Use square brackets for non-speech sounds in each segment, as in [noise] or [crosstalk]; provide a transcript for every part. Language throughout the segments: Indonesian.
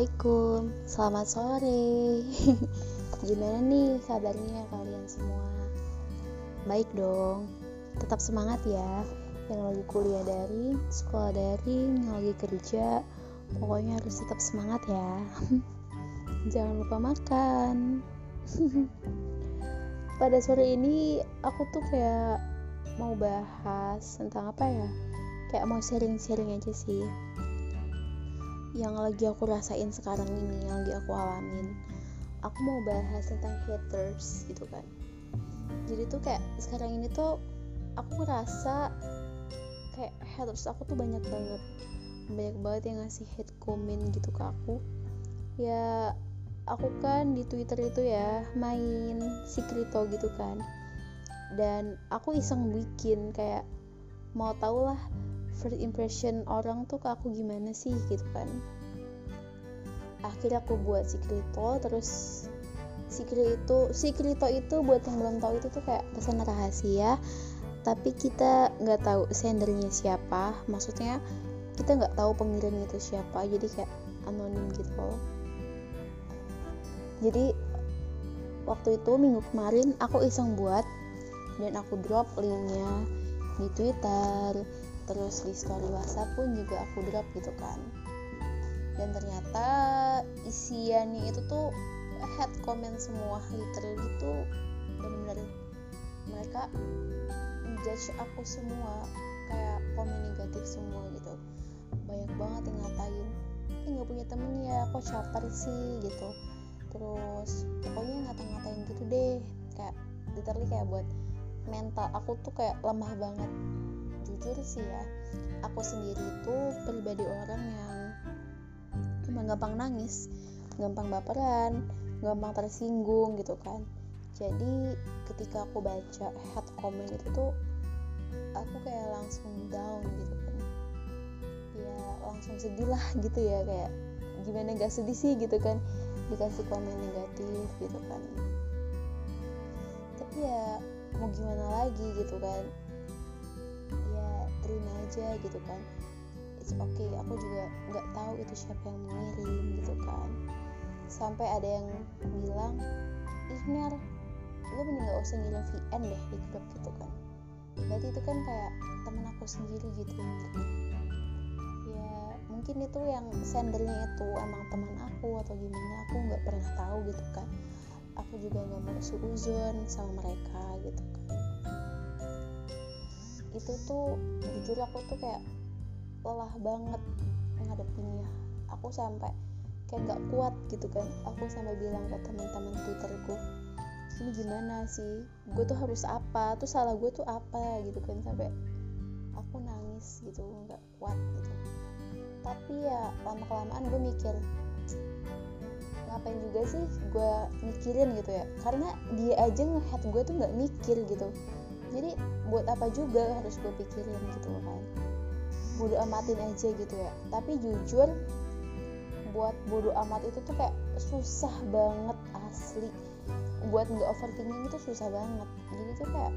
Assalamualaikum, selamat sore. [laughs] Gimana nih kabarnya kalian semua? Baik dong, tetap semangat ya. Yang lagi kuliah daring, sekolah daring, yang lagi kerja, pokoknya harus tetap semangat ya. [laughs] Jangan lupa makan. [laughs] Pada sore ini aku tuh kayak mau bahas tentang apa ya? Kayak mau sharing-sharing aja sih yang lagi aku rasain sekarang ini yang lagi aku alamin. Aku mau bahas tentang haters gitu kan. Jadi tuh kayak sekarang ini tuh aku ngerasa kayak haters aku tuh banyak banget. Banyak banget yang ngasih hate comment gitu ke aku. Ya aku kan di twitter itu ya main Secreto gitu kan. Dan aku iseng bikin kayak mau tau lah first impression orang tuh ke aku gimana sih gitu kan. Akhirnya aku buat si Krito terus si Krito si Krito itu buat yang belum tahu itu tuh kayak pesan rahasia tapi kita nggak tahu sendernya siapa. Maksudnya kita nggak tahu pengirim itu siapa jadi kayak anonim gitu jadi waktu itu minggu kemarin aku iseng buat dan aku drop linknya di Twitter terus di story WhatsApp pun juga aku drop gitu kan. Dan ternyata isiannya itu tuh head comment semua literal gitu benar-benar mereka judge aku semua kayak komen negatif semua gitu. Banyak banget yang ngatain eh nggak punya temen ya kok caper sih? gitu. Terus pokoknya ngata-ngatain gitu deh kayak literally kayak buat mental aku tuh kayak lemah banget jujur sih ya aku sendiri itu pribadi orang yang emang gampang nangis gampang baperan gampang tersinggung gitu kan. Jadi ketika aku baca head comment itu tuh aku kayak langsung down gitu kan. Ya langsung sedih lah [laughs] gitu ya kayak gimana gak sedih sih gitu kan dikasih komen negatif gitu kan. Tapi ya mau gimana lagi gitu kan terima aja gitu kan. It's okay aku juga nggak tahu itu siapa yang mengirim gitu kan. Sampai ada yang bilang Ihnar lu mending gak usah ngirim VN deh di grup gitu kan. Berarti itu kan kayak temen aku sendiri gitu. Ya mungkin itu yang sendernya itu emang teman aku atau gimana aku nggak pernah tahu gitu kan. Aku juga nggak mau suuzon sama mereka gitu kan itu tuh jujur aku tuh kayak lelah banget menghadapinya aku sampai kayak gak kuat gitu kan. Aku sampai bilang ke teman-teman twitterku ini gimana sih? Gue tuh harus apa? Tuh salah gue tuh apa? Gitu kan. Sampai aku nangis gitu nggak kuat gitu. Tapi ya lama kelamaan gue mikir ngapain juga sih gue mikirin gitu ya? Karena dia aja ngehead gue tuh nggak mikir gitu jadi buat apa juga harus gue pikirin gitu kan bodo amatin aja gitu ya. Tapi jujur buat bodo amat itu tuh kayak susah banget asli. Buat nggak overthinking itu susah banget. Jadi tuh kayak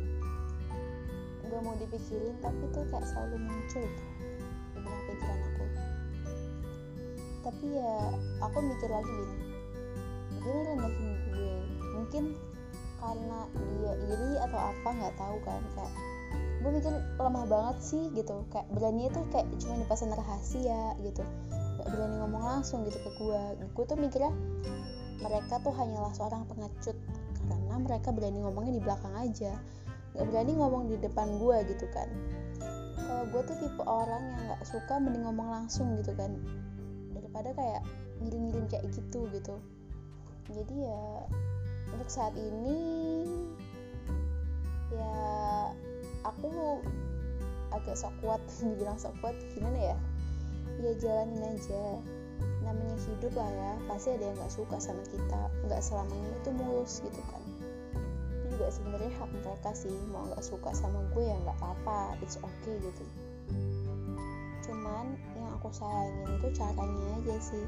nggak mau dipikirin tapi tuh kayak selalu muncul tuh di pikiran aku. Tapi ya aku mikir lagi gini dia rendahin gue? Mungkin karena dia iri atau apa nggak tahu kan kayak gue mikir lemah banget sih gitu. Kayak berani itu kayak cuma di pesan rahasia gitu. Gak berani ngomong langsung gitu ke gue gue tuh mikirnya mereka tuh hanyalah seorang pengecut karena mereka berani ngomongnya di belakang aja. Gak berani ngomong di depan gue gitu kan. Kalau gue tuh tipe orang yang nggak suka mending ngomong langsung gitu kan. Daripada kayak ngirim-ngirim kayak gitu gitu. Jadi ya untuk saat ini ya aku agak sok kuat [laughs] dibilang sok kuat gimana ya? Ya jalanin aja. Namanya hidup lah ya pasti ada yang nggak suka sama kita. Nggak selamanya itu mulus gitu kan. Itu juga sebenarnya hak mereka sih mau nggak suka sama gue ya nggak apa-apa it's okay gitu. Cuman yang aku sayangin itu caranya aja sih.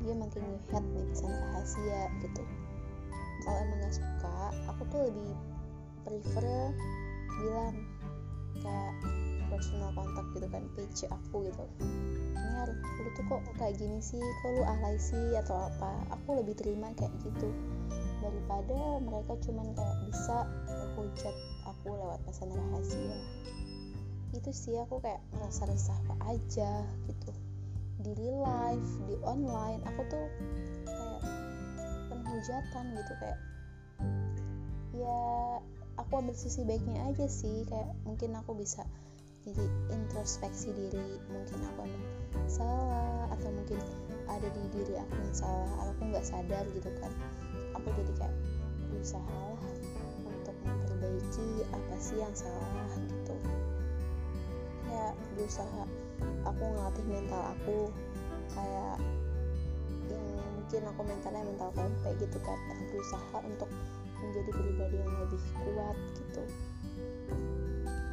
Dia makin ngehead nih pesan rahasia gitu kalau emang gak suka aku tuh lebih prefer bilang kayak personal kontak gitu kan page aku gitu. Ini lu tuh kok kayak gini sih? Kok lu alay sih? Atau apa? Aku lebih terima kayak gitu. Daripada mereka cuman kayak bisa menghujat aku lewat pesan rahasia. Itu sih aku kayak ngerasa resah aja gitu. Di real life di online aku tuh penghujatan gitu kayak ya aku ambil sisi baiknya aja sih. Kayak mungkin aku bisa jadi introspeksi diri mungkin aku emang salah atau mungkin ada di diri aku yang salah aku nggak sadar gitu kan. Aku jadi kayak berusaha untuk memperbaiki apa sih yang salah gitu. Ya berusaha. Aku ngelatih mental aku kayak yang mungkin aku mentalnya mental tempe gitu kan. Aku berusaha untuk menjadi pribadi yang lebih kuat gitu.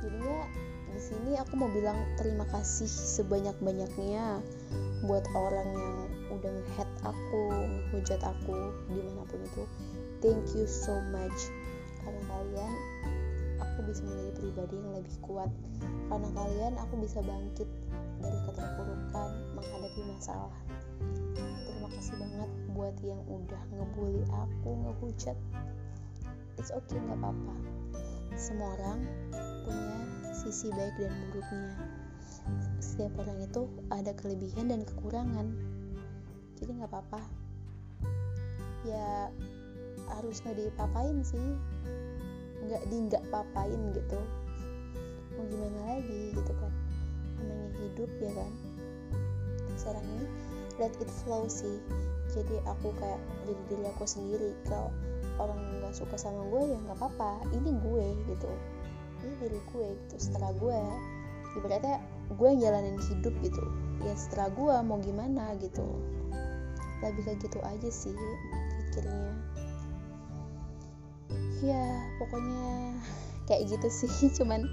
Jadinya di sini aku mau bilang terima kasih sebanyak-banyaknya buat orang yang udah ngehead aku, ngehujat aku di mana pun itu. Thank you so much. Karena kalian aku bisa menjadi pribadi yang lebih kuat. Karena kalian aku bisa bangkit dari keterpurukan menghadapi masalah. Terima kasih banget buat yang udah ngebully aku, ngehujat. It's okay, nggak apa-apa. Semua orang punya sisi baik dan buruknya. Setiap orang itu ada kelebihan dan kekurangan. Jadi nggak apa-apa. Ya harus nggak dipapain sih. Nggak di nggak papain gitu. Mau gimana lagi gitu kan. Namanya hidup ya kan. Sekarang ini let it flow sih. Jadi aku kayak jadi diri aku sendiri. Kalau orang nggak suka sama gue ya nggak apa-apa. Ini gue gitu ini diri gue gitu setelah gue ibaratnya gue yang jalanin hidup gitu ya setelah gue mau gimana gitu lebih kayak gitu aja sih pikirnya ya pokoknya [laughs] kayak gitu sih. [laughs] Cuman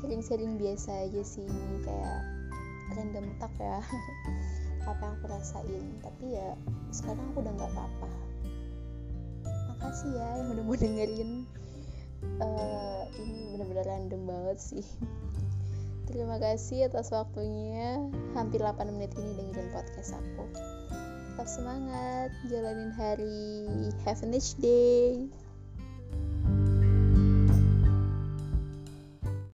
sering-sering biasa aja sih kayak random talk ya. [laughs] Apa yang aku rasain. Tapi ya sekarang aku udah nggak apa-apa. Makasih ya yang udah mau dengerin. Uh, ini bener-bener random banget sih. Terima kasih atas waktunya. Hampir 8 menit ini dengerin podcast aku. Tetap semangat jalanin hari. Have a nice day